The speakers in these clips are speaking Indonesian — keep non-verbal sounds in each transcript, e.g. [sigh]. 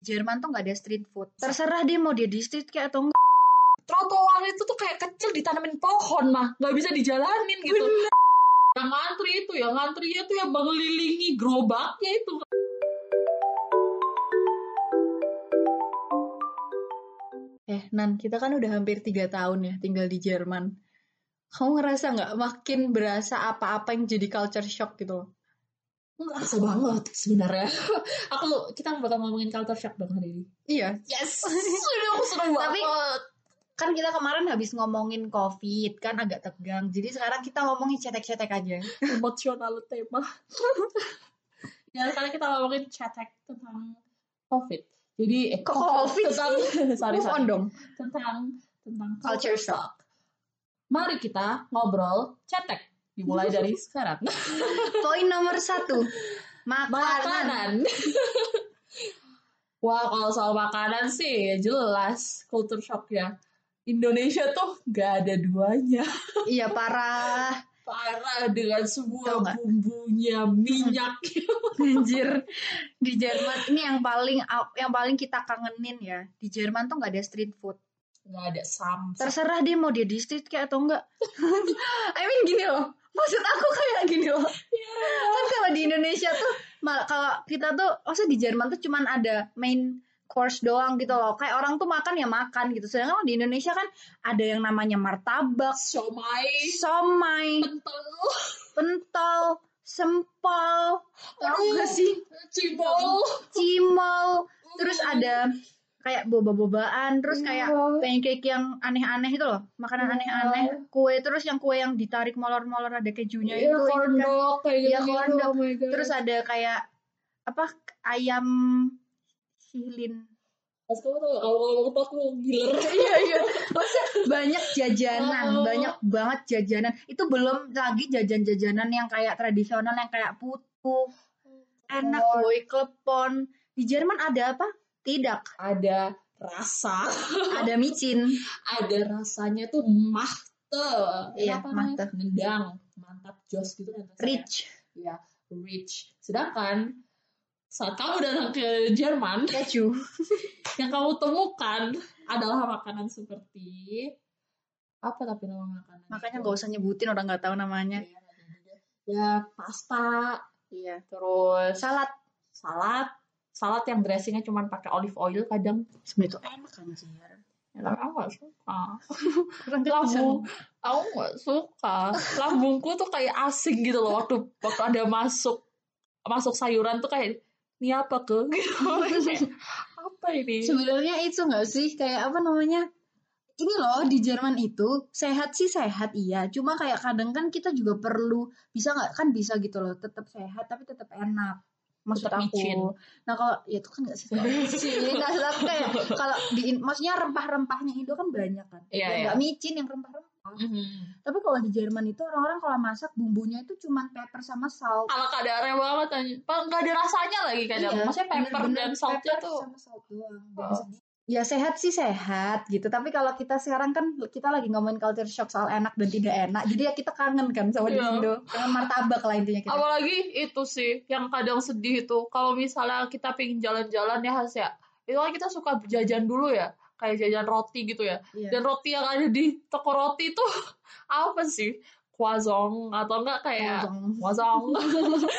Jerman tuh nggak ada street food. Terserah dia mau dia di street kayak atau enggak. trotoar itu tuh kayak kecil ditanamin pohon mah nggak bisa dijalanin gitu yang ngantri itu yang ngantrinya tuh yang mengelilingi gerobaknya itu Eh, Nan, kita kan udah hampir tiga tahun ya tinggal di Jerman. Kamu ngerasa nggak makin berasa apa-apa yang jadi culture shock gitu loh? Ngerasa banget sebenarnya [laughs] aku kita bakal ngomongin culture shock dong hari ini Iya. yes [laughs] sudah aku Tapi- banget Kan kita kemarin habis ngomongin COVID, kan agak tegang. Jadi sekarang kita ngomongin cetek-cetek aja. [laughs] emosional tema ya sekarang kita ngomongin cetek tentang covid jadi eh, COVID tentang sorry sorry dong. tentang tentang Culture shock. mari kita ngobrol cetek dimulai [laughs] dari sekarang Poin nomor satu. Makanan. makanan [laughs] wah kalau soal makanan sih jelas culture shock ya Indonesia tuh gak ada duanya [laughs] Iya, parah. parah dengan semua bumbunya minyak Anjir. Di Jerman ini yang paling yang paling kita kangenin ya. Di Jerman tuh nggak ada street food. nggak ada sam Terserah dia mau dia di street kayak atau enggak. I mean gini loh. Maksud aku kayak gini loh. Kan kalau di Indonesia tuh mal- kalau kita tuh maksud di Jerman tuh cuman ada main course doang gitu loh. Kayak orang tuh makan ya makan gitu. Sedangkan di Indonesia kan ada yang namanya martabak, somai somai, pentol pentol, sempol, tau gak sih? cibol Cimol, terus ada kayak boba-bobaan, terus kayak Iya. pancake yang aneh-aneh itu loh, Iya. makanan aneh-aneh, kue terus yang kue yang ditarik molor-molor ada kejunya Iya, itu, corn kan? dog kayak gitu. Iya, corn dog. Oh terus ada kayak apa ayam silin. Pas kamu tuh aku giler. [laughs] iya iya, maksudnya banyak jajanan, Oh. banyak banget jajanan. Itu belum lagi jajan-jajanan yang kayak tradisional yang kayak putu, enak boy, klepon. Di Jerman ada apa? Tidak. Ada rasa, Ada micin. ada rasanya tuh mahte. Iya, mahte. Nendang, mantap, jos gitu kan. Rich. Ya, rich. Sedangkan saat kamu datang ke Jerman, Keju. [laughs] yang kamu temukan adalah makanan seperti apa tapi nama makanan? Makanya nggak usah nyebutin orang nggak tahu namanya. Ya, pasta, Iya. terus Salad. salad, salad yang dressingnya cuma pakai olive oil kadang. Sebenarnya itu enak anjir. Ya, tapi aku gak suka. [laughs] Lambung, aku gak suka. Lambungku tuh kayak asing gitu loh waktu waktu ada masuk masuk sayuran tuh kayak ini apa ke? [laughs] Gitu. apa ini? Sebenarnya itu nggak sih kayak apa namanya? Ini loh di Jerman itu sehat sih sehat iya, cuma kayak kadang kan kita juga perlu bisa nggak kan bisa gitu loh, tetap sehat tapi tetap enak. Maksud aku. micin. Nah kalau ya itu kan nggak sih [laughs] micin. [laughs] Nah tapi kayak kalau di maksudnya rempah-rempahnya Indo kan banyak kan. Iya, Ya, iya. nggak micin yang rempah-rempah. Mhm. Tapi kalau di Jerman itu orang-orang kalau masak bumbunya itu cuma pepper sama salt. Ala kadarnya banget nggak ada rasanya lagi kadang. Iya, Maksudnya pepper bener-bener dan saltnya pepper tuh. sama salt doang. Oh. Ya sehat sih sehat gitu. Tapi kalau kita sekarang kan kita lagi ngomongin culture shock soal enak dan tidak enak. Jadi ya kita kangen kan sama di Iya. Indo. Kangen martabak lah intinya kita. Apalagi itu sih yang kadang sedih itu kalau misalnya kita pengen jalan-jalan ya Has ya. Itu kan kita suka jajan dulu ya. Kayak jajan roti gitu ya. Iya. Dan roti yang ada di toko roti itu [laughs] apa sih? Croissant atau enggak kayak croissant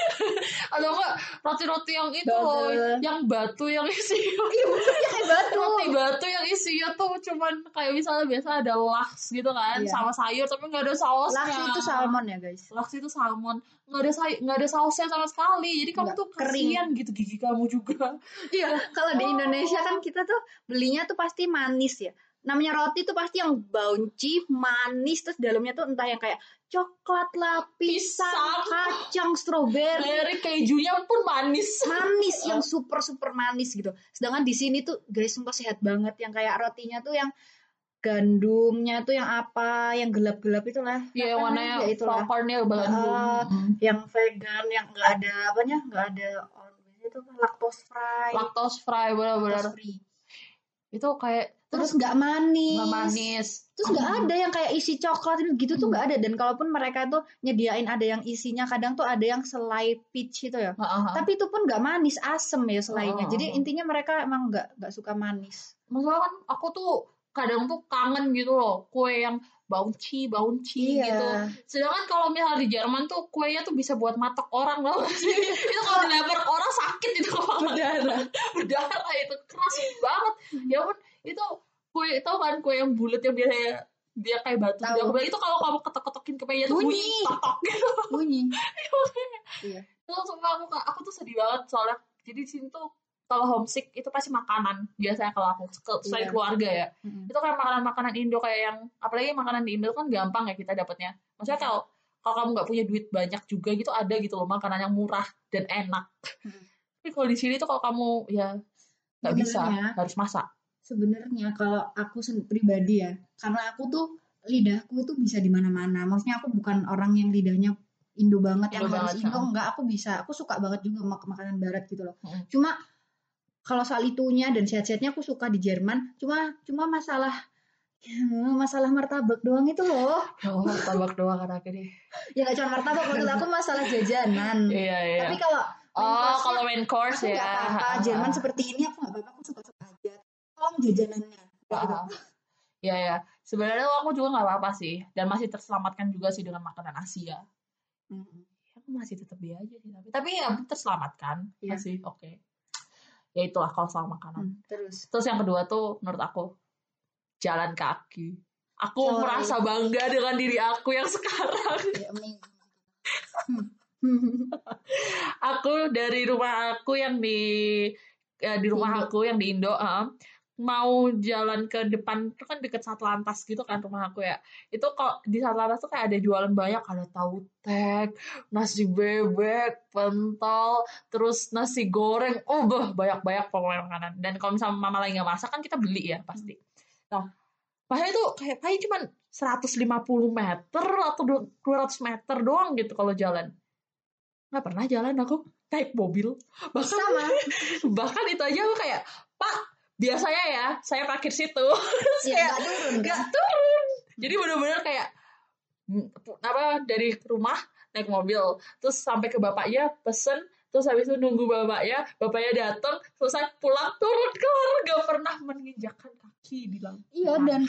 [laughs] atau enggak roti-roti yang itu loh yang batu yang isi Iya kayak batu. roti batu yang isinya tuh cuman kayak misalnya biasa ada laks gitu kan Iya. sama sayur tapi nggak ada sausnya Laks itu salmon ya guys. laks itu salmon nggak ada say nggak ada sausnya sama sekali jadi kamu Nggak, tuh kering. kasihan gitu gigi kamu juga Iya, kalau di Oh. Indonesia kan kita tuh belinya tuh pasti manis ya. Namanya roti tuh pasti yang bouncy, manis, terus dalamnya tuh entah yang kayak coklat lah, pisang, Pisang. kacang, stroberi, dari kejunya pun manis manis yang super super manis gitu. Sedangkan di sini tuh guys sumpah sehat banget yang kayak rotinya tuh yang gandumnya tuh yang apa, yang gelap-gelap itulah. ya yang warnanya? Ya, itulah. popcornnya Bandung Ah, Mm. Yang vegan, yang enggak ada apanya, enggak ada oh, itu lactose free. lactose free benar-benar free. Itu kayak terus nggak manis. Nggak manis. Terus nggak ada yang kayak isi coklat gitu tuh nggak ada. Dan kalaupun mereka tuh nyediain ada yang isinya kadang tuh ada yang selai peach itu ya. Heeh. tapi itu pun nggak manis asem ya selainya. Oh. jadi intinya mereka emang nggak nggak suka manis. Masalah kan aku tuh kadang tuh kangen gitu loh kue yang bouncy bouncy Iya. gitu. Sedangkan kalau misal di Jerman tuh kuenya tuh bisa buat matok orang loh [laughs] itu kalau dilempar orang sakit itu Berdarah. [laughs] berdarah itu. Keras banget. Ya ampun itu kue tau kan kue yang bulat yang biasanya dia kayak batu. Dia bilang, itu kalau kamu ketok-ketokin ke meja tuh Bunyi. bunyi tok tok gitu. Bunyi. [laughs] Iya. itu sumpah aku aku tuh sedih banget soalnya. Jadi di sini tuh kalau homesick itu pasti makanan biasanya kalau aku ke- selain Iya. keluarga ya Mm-mm. itu kayak makanan-makanan Indo kayak yang apalagi makanan di Indo kan gampang ya kita dapatnya maksudnya kalau kalau kamu nggak punya duit banyak juga gitu ada gitu loh makanan yang murah dan enak Hmm. tapi kalau di sini tuh kalau kamu ya nggak bisa harus masak sebenarnya kalau aku pribadi ya karena aku tuh lidahku tuh bisa di mana-mana maksudnya aku bukan orang yang lidahnya Indo banget yang Indo harus banget, Indo ha. enggak aku bisa aku suka banget juga mak makanan barat gitu loh Mm. cuma kalau soal itunya dan sehat-sehatnya aku suka di Jerman. Cuma cuma masalah [laughs] masalah martabak doang itu loh. Oh tabak doang kan deh. Ya gak cuma martabak. Maksud aku masalah jajanan. Iya iya. Tapi kalau oh kalau main course aku ya. apa-apa. Jerman seperti ini aku nggak apa-apa. Aku suka-suka aja. Tolong jajanannya. Ah, ya ya sebenarnya aku juga nggak apa-apa sih. Dan masih terselamatkan juga sih dengan makanan Asia. Mm-mm. aku masih tetap dia aja sih tapi. Tapi ya terselamatkan. Iya. masih oke ya itulah kalau soal makanan Hmm, terus terus yang kedua tuh menurut aku jalan kaki aku Oh, merasa iya. bangga dengan diri aku yang sekarang ya amazing Hmm. [laughs] aku dari rumah aku yang di ya, di rumah Indo. aku yang di Indo ah, mau jalan ke depan itu kan deket Satlantas gitu kan rumah aku ya. Itu kok di Satlantas tuh kayak ada jualan banyak ada tahu tek nasi bebek pentol terus nasi goreng. Oh bah banyak banyak pokoknya makanan. Dan kalau misalnya mama lagi nggak masak kan kita beli ya pasti. Nah Padahal itu kayak paling cuma 150 meter atau 200 meter doang gitu kalau jalan. Nggak pernah jalan aku naik mobil. Bahkan sama. [laughs] bahkan itu aja aku kayak, Pak, biasanya ya saya parkir situ. ya Kayak, nggak turun nggak kan turun. Jadi bener-bener kayak mm, apa dari rumah naik mobil, terus sampai ke bapaknya pesen, terus habis itu nunggu bapaknya, bapaknya datang, selesai pulang turun keluar, nggak pernah menginjakkan kaki di dalam. iya dan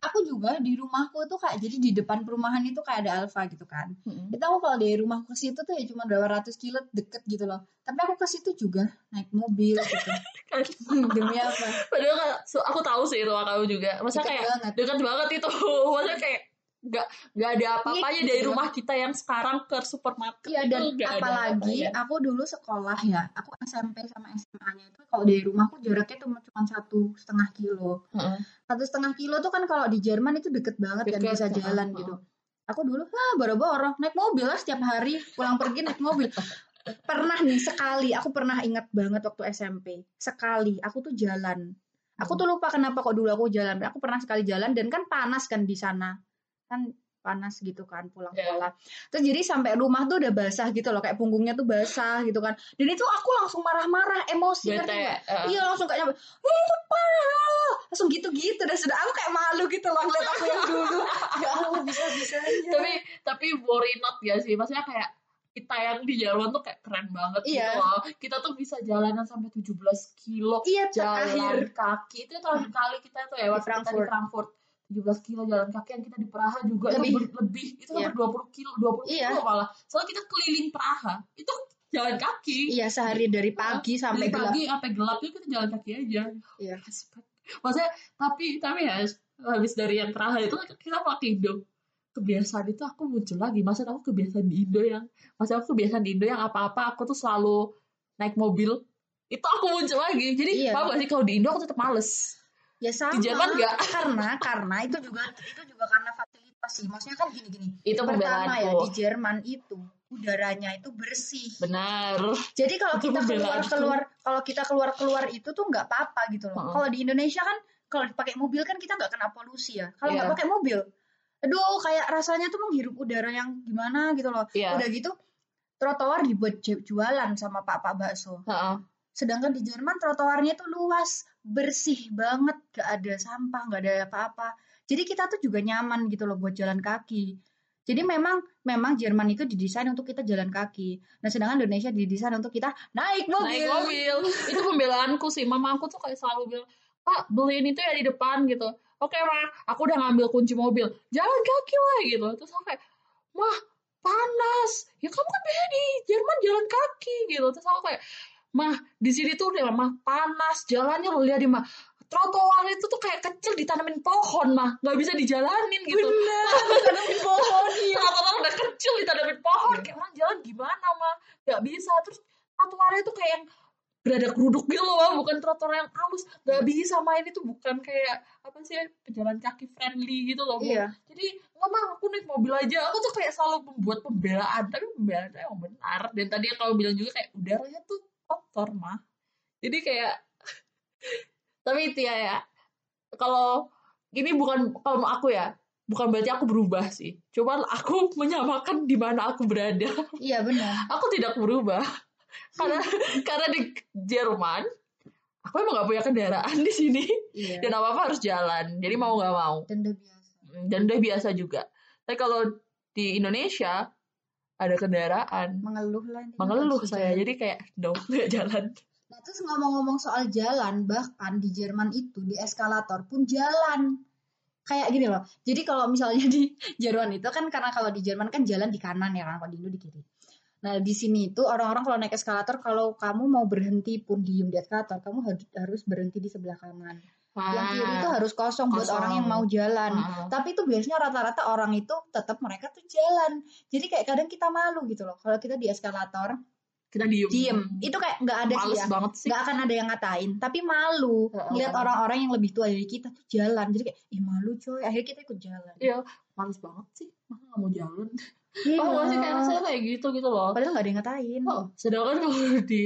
aku juga di rumahku tuh kayak jadi di depan perumahan itu kayak ada Alfa gitu kan Mm-mm. itu aku kalau dari rumahku ke situ tuh ya cuma berapa ratus kilo deket gitu loh tapi aku ke situ juga naik mobil gitu [laughs] Hmm, demi apa Padahal so- aku tahu sih rumah kamu juga. Masa Deket kayak banget. dekat banget itu. [laughs] Masa kayak nggak nggak ada apa-apanya Iya, dari gitu. rumah kita yang sekarang ke supermarket. Iya dan apalagi apa-apanya. aku dulu sekolah ya, aku SMP sama SMA-nya itu kalau dari rumahku jaraknya cuma cuma satu setengah kilo. Satu setengah kilo tuh kan kalau di Jerman itu deket banget kan Deket, bisa heeh, jalan gitu. Aku dulu ah boro-boro naik mobil lah setiap hari pulang pergi naik mobil. Pernah nih sekali, aku pernah ingat banget waktu SMP. Sekali aku tuh jalan. Aku tuh lupa kenapa kok dulu aku jalan. Aku pernah sekali jalan dan kan panas kan di sana. Kan panas gitu kan pulang Iya. sekolah. Terus jadi sampai rumah tuh udah basah gitu loh, kayak punggungnya tuh basah gitu kan. Dan itu aku langsung marah-marah, emosi Bete. heeh. Iya langsung kayak nyampe, "Wah, itu parah. Langsung gitu-gitu dan sudah aku kayak malu gitu loh ngeliat aku yang dulu. [laughs] ya Allah bisa-bisanya. Tapi tapi worry not ya sih. Maksudnya kayak kita yang di Jerman tuh kayak keren banget Iya. gitu loh. Kita tuh bisa jalanan sampai 17 kilo Iya, jalan terakhir. kaki. Itu terakhir kali kita tuh ya waktu kita di Frankfurt. Frankfurt. 17 kilo jalan kaki yang kita di Praha juga Lebih. itu ber- lebih itu Iya. hampir 20 kilo 20 Iya. kilo malah soalnya kita keliling Praha itu jalan kaki Iya sehari dari pagi sampai dari gelap. pagi sampai gelap itu kita jalan kaki aja Iya. Maksudnya tapi tapi ya habis dari yang Praha itu kita pakai Indo kebiasaan itu aku muncul lagi maksud aku kebiasaan di Indo yang maksud aku kebiasaan di Indo yang apa-apa aku tuh selalu naik mobil itu aku muncul lagi jadi Iya. paham gak sih kalau di Indo aku tetap males Ya sama. Di Jerman nggak? [laughs] Karena karena itu juga itu juga karena fasilitas sih. Maksudnya kan gini-gini. itu Pertama ya di Jerman itu udaranya itu bersih. benar Jadi kalau Itu kita keluar keluar kalau kita keluar keluar itu tuh nggak apa-apa gitu loh. Heeh. Kalau di Indonesia kan kalau pakai mobil kan kita nggak kena polusi ya. Kalau nggak Iya. pakai mobil, aduh kayak rasanya tuh menghirup udara yang gimana gitu loh. Iya. Udah gitu trotoar dibuat ju- jualan sama pak-pak bakso. Heeh. Sedangkan di Jerman trotoarnya tuh luas bersih banget gak ada sampah gak ada apa-apa. Jadi kita tuh juga nyaman gitu loh buat jalan kaki. Jadi memang memang Jerman itu didesain untuk kita jalan kaki. Nah sedangkan Indonesia didesain untuk kita naik mobil. Naik mobil. [laughs] Itu pembelaanku sih. Mama aku tuh kayak selalu bilang pak beliin itu ya di depan gitu. Oke mah aku udah ngambil kunci mobil. Jalan kaki lah gitu. Terus aku kayak mah panas. Ya kamu kan biasa di Jerman jalan kaki gitu. Terus aku kayak mah di sini tuh udah mah panas jalannya lo lihat di mah. Trotoar itu tuh kayak kecil ditanamin pohon mah. Nggak bisa dijalanin gitu. Bener [laughs] tanamin pohon iya. Trotoar udah kecil ditanamin pohon. Kayak orang jalan gimana mah? Nggak bisa. Terus trotoarnya tuh kayak yang berada keruduk gitu loh Mah. bukan trotoar yang halus. Nggak bisa main itu bukan kayak apa sih pejalan kaki friendly gitu loh iya. Jadi nggak mah aku naik mobil aja. Aku tuh kayak selalu membuat pembelaan. Tapi pembelaan emang benar. Dan tadi yang kamu bilang juga kayak udaranya tuh kotor mah. Jadi kayak [laughs] tapi itu ya ya. Kalau ini bukan kalau aku ya bukan berarti aku berubah sih. Cuman aku [laughs] menyamakan di mana aku berada. Iya benar. [laughs] Aku tidak berubah. Karena karena di Jerman aku emang gak punya kendaraan di sini. Iya. Dan apa apa harus jalan. Jadi mau nggak mau. Dan udah biasa. Dan udah biasa juga. Tapi kalau di Indonesia ada kendaraan mengeluh lah mengeluh saya jalan. jadi kayak dong [laughs] nggak jalan Nah, terus ngomong-ngomong soal jalan, bahkan di Jerman itu di eskalator pun jalan. Kayak gini loh. Jadi kalau misalnya di [laughs] Jerman itu kan karena kalau di Jerman kan jalan di kanan ya kan, kalau di Indo di kiri. Nah, di sini itu orang-orang kalau naik eskalator kalau kamu mau berhenti pun diem di eskalator, kamu har- harus berhenti di sebelah kanan. Yang kiri itu harus kosong, buat kosong. orang yang mau jalan. Tapi itu biasanya rata-rata orang itu tetap mereka tuh jalan. Jadi kayak kadang kita malu gitu loh. Kalau kita di eskalator kita diem. diem, itu kayak nggak ada sih males ya banget sih. Nggak akan ada yang ngatain. Tapi malu Heeh. ngeliat orang-orang yang lebih tua dari kita tuh jalan. Jadi kayak ih malu coy. Akhirnya kita ikut jalan. Iya. Males banget sih. Masa nggak mau jalan? Iya. oh masih kayak saya kayak gitu gitu loh. Padahal nggak ada yang ngatain. Oh, sedangkan kalau di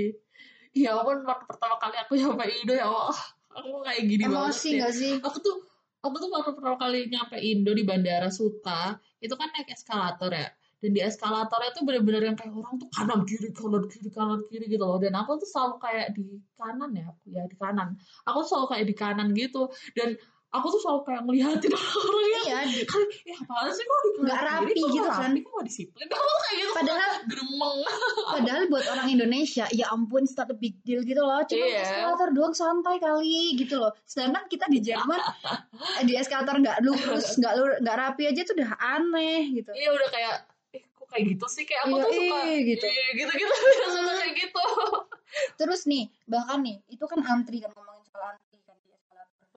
ya ampun waktu pertama kali aku nyampe Indo ya Allah aku kayak gini banget emosi ya. sih? Aku tuh aku tuh waktu pertama kali nyampe Indo di Bandara Suta itu kan naik eskalator ya. Dan di eskalatornya tuh bener-bener yang kayak orang tuh kanan kiri kanan kiri kanan kiri gitu loh. Dan aku tuh selalu kayak di kanan ya aku ya di kanan. Aku selalu kayak di kanan gitu. Dan aku tuh selalu kayak ngeliatin [laughs] orang yang iya kan ya apaan sih kok di Nggak rapi kok gitu kan. kok nggak disiplin? Kayak gitu Padahal- [laughs] gremeng padahal buat orang Indonesia ya ampun it's not a big deal gitu loh. Cuma Iya. eskalator doang santai kali gitu loh. Sedangkan kita di Jerman eh, di eskalator nggak lurus [laughs] nggak lur- nggak rapi aja tuh udah aneh gitu. Iya udah kayak eh kok kayak gitu sih? Kayak aku Iya, tuh suka iya, gitu. iya, gitu gitu suka kayak gitu. Terus nih, bahkan nih, itu kan antri kan ngomongin soal antri kan di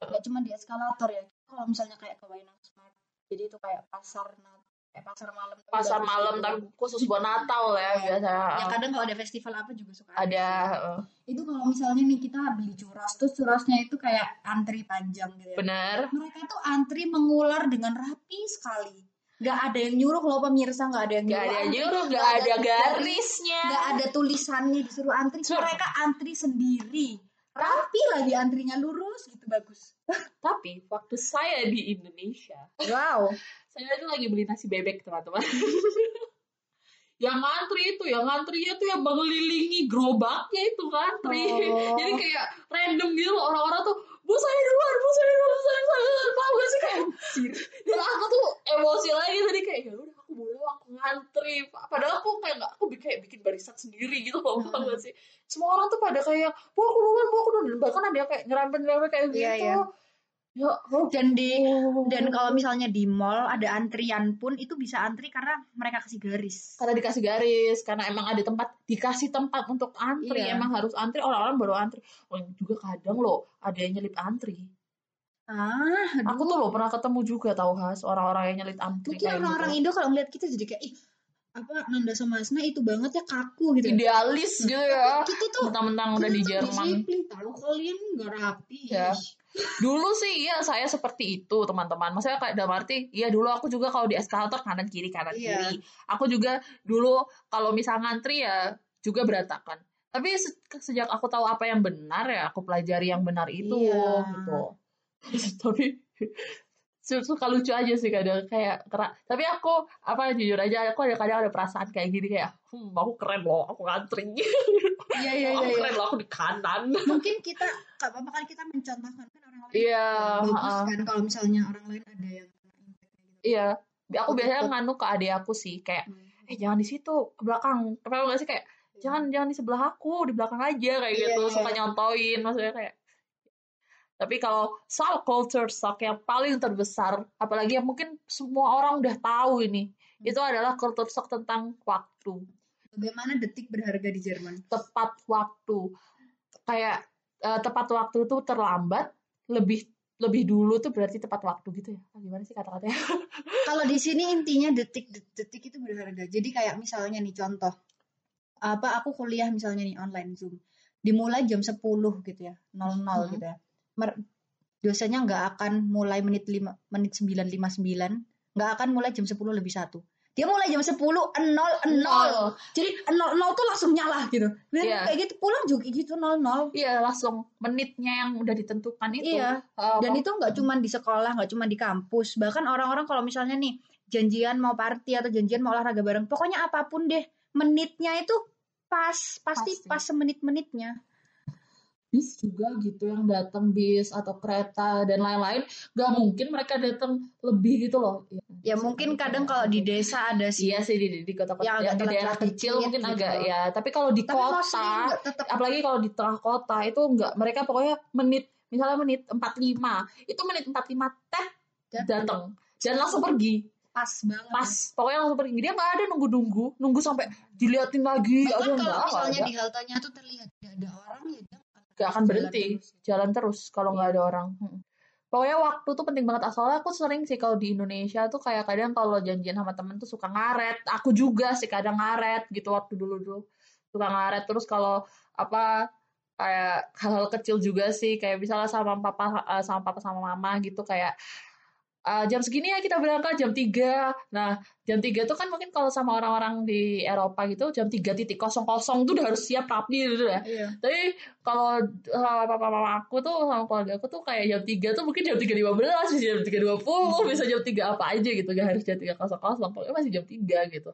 eskalator. Gak cuma di eskalator ya. Kalau misalnya kayak ke Wainang Smart, jadi itu kayak pasar kayak pasar malam. pasar malam tapi khusus buat Natal ya biasa Ya kadang kalau ada festival apa juga suka ada eh, Itu kalau misalnya nih kita beli curas, terus curasnya itu kayak antri panjang gitu ya. bener Mereka tuh antri mengular dengan rapi sekali. Gak ada yang nyuruh loh pemirsa, gak ada yang nggak ada antri, nyuruh nggak nggak ada garis, garisnya nggak ada tulisannya disuruh antri Sur. mereka antri sendiri rapi lagi antrinya lurus gitu bagus. [laughs] Tapi waktu saya di Indonesia wow. saya itu lagi beli nasi bebek teman-teman. [laughs] Yang ngantri itu yang ngantrinya tuh yang mengelilingi gerobaknya itu ngantri. Oh. jadi kayak random gitu orang-orang tuh bu saya duluan bu saya duluan bu saya duluan paham gak sih kayak dan aku tuh emosi lagi tadi kayak ya udah aku ngantri padahal aku kayak nggak aku kayak bikin barisan sendiri gitu loh Hmm. gak sih semua orang tuh pada kayak bu aku duluan bu aku duluan bahkan ada yang kayak nyerempet nyerempet kayak gitu Iya, iya. ya oh. dan di Oh. dan kalau misalnya di mall ada antrian pun itu bisa antri karena mereka kasih garis karena dikasih garis karena emang ada tempat dikasih tempat untuk antri Iya. emang harus antri orang-orang baru antri oh juga kadang loh ada yang nyelip antri ah aku tuh loh pernah ketemu juga tahu has orang-orang yang nyelip antri mungkin orang-orang gitu. Indo kalau ngeliat kita jadi kayak ih apa Nanda sama Asna itu banget ya kaku gitu idealis gitu ya. Kita tuh mentang-mentang udah di Jerman. tahu kalian nggak rapi. Ya. dulu sih iya saya seperti itu teman-teman. Maksudnya kayak dalam arti iya dulu aku juga kalau di eskalator kanan kiri kanan Iya. kiri. Aku juga dulu kalau misal ngantri ya juga berantakan. Tapi se- sejak aku tahu apa yang benar ya aku pelajari yang benar itu Iya. gitu tapi [laughs] suka lucu aja sih kadang kayak kerak tapi aku apa jujur aja aku ada kadang ada perasaan kayak gini kayak hmm aku keren loh aku ngantri. [laughs] Iya iya aku iya keren loh aku di kanan. Mungkin kita gak apa-apa kan kita mencontohkan kan orang lain. Iya bagus ha-ha. kan kalau misalnya orang lain ada yang gitu. Iya. Aku Aku biasanya nganu ke adik aku sih kayak Hmm. eh jangan di situ ke belakang. Kenapa nggak sih? Kayak jangan jangan di sebelah aku di belakang aja. Kayak Iya, gitu iya, suka iya. nyontoin maksudnya kayak tapi kalau soal culture shock yang paling terbesar apalagi yang mungkin semua orang udah tahu ini Hmm. itu adalah culture shock tentang waktu. Bagaimana detik berharga di Jerman? Tepat waktu. Kayak eh, tepat waktu itu terlambat lebih lebih dulu tuh berarti tepat waktu gitu ya. Ah, gimana sih kata-katanya? [laughs] Kalau di sini intinya detik detik itu berharga. Jadi kayak misalnya nih contoh apa aku kuliah misalnya nih online zoom dimulai jam 10 gitu ya 00 Hmm. gitu ya Mer- dosennya nggak akan mulai menit 5 menit 959 nggak akan mulai jam 10 lebih satu. Dia mulai jam 10 nol nol. Jadi nol nol tuh langsung nyala gitu. Dan Iya. kayak gitu pulang juga gitu nol nol. Iya langsung menitnya yang udah ditentukan itu iya. Eh, dan itu nggak cuma di sekolah nggak cuma di kampus. Bahkan orang-orang kalau misalnya nih janjian mau party atau janjian mau olahraga bareng pokoknya apa pun deh menitnya itu pas pasti Pasti. pas semenit-menitnya bis juga gitu yang datang bis atau kereta dan lain-lain nggak mungkin mereka datang lebih gitu loh. Ya mungkin kadang kalau di desa ada sih. Iya sih di, di kota-kota Yang agak yang di daerah kecil mungkin gitu. agak ya. Tapi kalau di tapi kota nggak tetap apalagi kalau di tengah kota itu enggak mereka pokoknya menit misalnya menit 45 itu menit 45 tap datang dan langsung pergi. Pas banget. Pas pokoknya langsung pergi. Dia nggak ada nunggu nunggu nunggu sampai diliatin lagi bahkan kalau enggak misalnya ada. di haltenya tuh terlihat tidak ada orang ya nggak akan jalan berhenti. terus. jalan terus kalau nggak ada orang. Hmm. pokoknya waktu tuh penting banget. Asalnya aku sering sih kalau di Indonesia tuh kayak kadang kalau janjian sama temen tuh suka ngaret. Aku juga sih kadang ngaret gitu waktu dulu dulu. Suka ngaret. Terus kalau apa kayak hal-hal kecil juga sih. Kayak misalnya sama papa eh, sama papa sama mama gitu kayak eh, jam segini ya kita berangkat jam 3 nah jam 3 tuh kan mungkin kalau sama orang-orang di Eropa gitu jam 3.00 tuh udah harus siap rapi gitu ya. Iya. Tapi kalau sama papa mama aku tuh sama keluarga aku tuh kayak jam 3 tuh mungkin jam 3.15 bisa jam 3.20 bisa jam 3 apa aja gitu. Gak harus jam 3 kosong kosong pokoknya masih jam 3 gitu.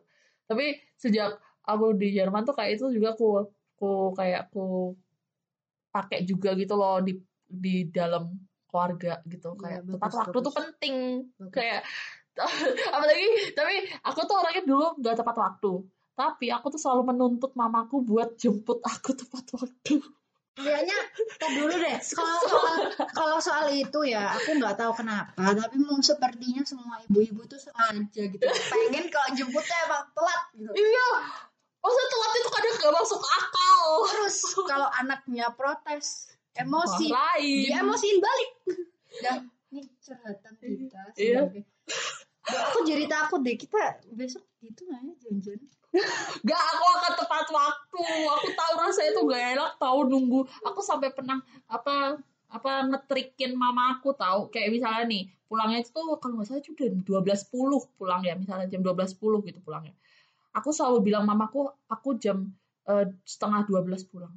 Tapi sejak aku di Jerman tuh kayak itu juga aku aku kayak aku pakai juga gitu loh di di dalam keluarga gitu. Iya, kayak bagus, tepat waktu tuh bagus. penting. Bagus. kayak [laughs] apalagi tapi aku tuh orangnya dulu nggak tepat waktu. Tapi aku tuh selalu menuntut mamaku buat jemput aku [laughs] tepat waktu. Kayaknya dulu deh. [laughs] Kalau soal kalau soal itu ya aku nggak tahu kenapa tapi memang sepertinya semua ibu-ibu tuh sengaja gitu. Pengen kalau jemputnya emang telat gitu. Iya. Masa telat itu kadang gak masuk akal. Terus kalau anaknya protes emosi lain dia emosiin balik [laughs] dan ini curhatan kita Iya. sebagai aku jadi takut deh kita besok gitu nggak ya janjian [laughs] Gak, aku akan tepat waktu. Aku tahu rasanya itu gak enak tahu nunggu. Aku sampai pernah apa apa ngetrikin mama aku tahu kayak misalnya nih pulangnya itu tuh kalau nggak salah itu udah 12.10 pulang ya misalnya jam 12.10 gitu pulangnya. Aku selalu bilang mamaku aku jam eh, setengah 12 pulang.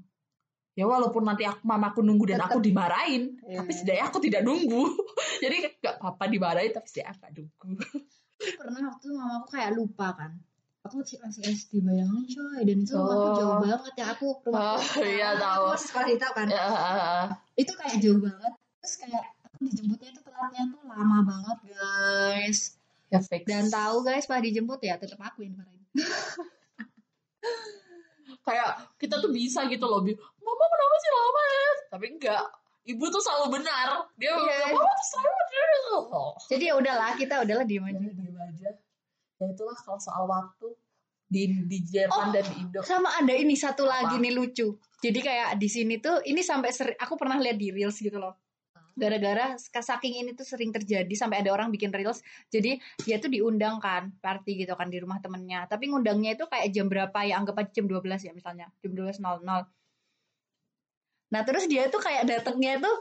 Ya walaupun nanti aku mamaku nunggu dan aku dimarahin, Iya. tapi setidaknya aku tidak nunggu. [laughs] Jadi gak apa-apa dimarahin tapi setidaknya aku nggak nunggu. Aku pernah waktu itu mamaku kayak lupa kan aku masih masih SD bayangin coy dan itu rumahku Oh. jauh banget ya aku rumahku Oh, iya, tahu. masih sekolah itu kan Ya, itu kayak jauh banget terus kayak aku dijemputnya itu telatnya tuh lama banget guys ya fix. dan tahu guys pas dijemput ya tetap aku yang marahin [laughs] kayak kita tuh bisa gitu loh mama kenapa sih lama ya? Tapi enggak. Ibu tuh selalu benar. Dia bilang mama tuh selalu benar. Oh. jadi ya udahlah kita udahlah diem aja. Jadi diem aja. Ya itulah kalau soal waktu di di Jerman Oh. dan di Indo. sama ada ini satu Apa? lagi nih lucu. Jadi kayak di sini tuh ini sampai seri- aku pernah lihat di reels gitu loh gara-gara saking ini tuh sering terjadi sampai ada orang bikin reels. Jadi dia tuh diundang kan party gitu kan di rumah temennya. Tapi ngundangnya itu kayak jam berapa ya? Anggap aja jam 12 ya misalnya. Jam 12.00 nah terus dia tuh kayak datangnya tuh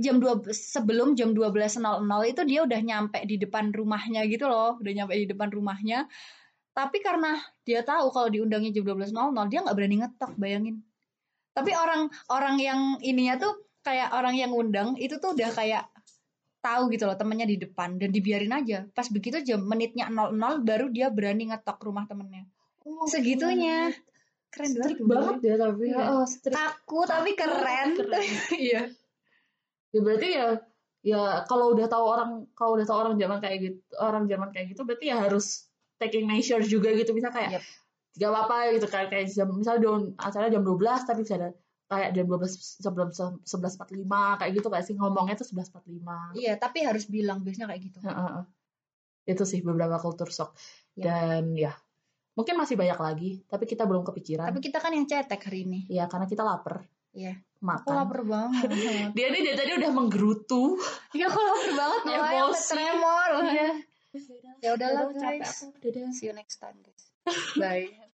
jam 2 sebelum jam 12.00 itu dia udah nyampe di depan rumahnya gitu loh. Udah nyampe di depan rumahnya. Tapi karena dia tahu kalau diundangnya jam 12.00 dia nggak berani ngetok bayangin. Tapi orang orang yang ininya tuh kayak orang yang ngundang itu tuh udah kayak tahu gitu loh temennya di depan dan dibiarin aja. Pas begitu jam menitnya 00 baru dia berani ngetok rumah temennya. Oh, segitunya. Keren banget. banget ya tapi Iya. oh, strict. takut tapi keren. Keren. [laughs] iya. Ya berarti ya ya kalau udah tahu orang kalau udah tahu orang zaman kayak gitu orang zaman kayak gitu berarti ya harus taking measures juga gitu. Bisa kayak Yep. gak apa-apa gitu kayak kayak jam misalnya jam acara jam 12 tapi bisa ada kayak jam 12 sebelum 11.45 kayak gitu kayak sih? Ngomongnya tuh 11.45 iya tapi harus bilang biasanya kayak gitu. Heeh. itu sih beberapa culture shock. Ya. dan ya mungkin masih banyak lagi tapi kita belum kepikiran. Tapi kita kan yang cetek hari ini. Ya karena kita lapar. Iya. aku makan lapar banget. [laughs] Dia nih dari tadi udah menggerutu. Iya aku lapar banget. [laughs] Sampai Emosi. tremor. Iya. ya udahlah guys. aku. Dadah. see you next time guys. Bye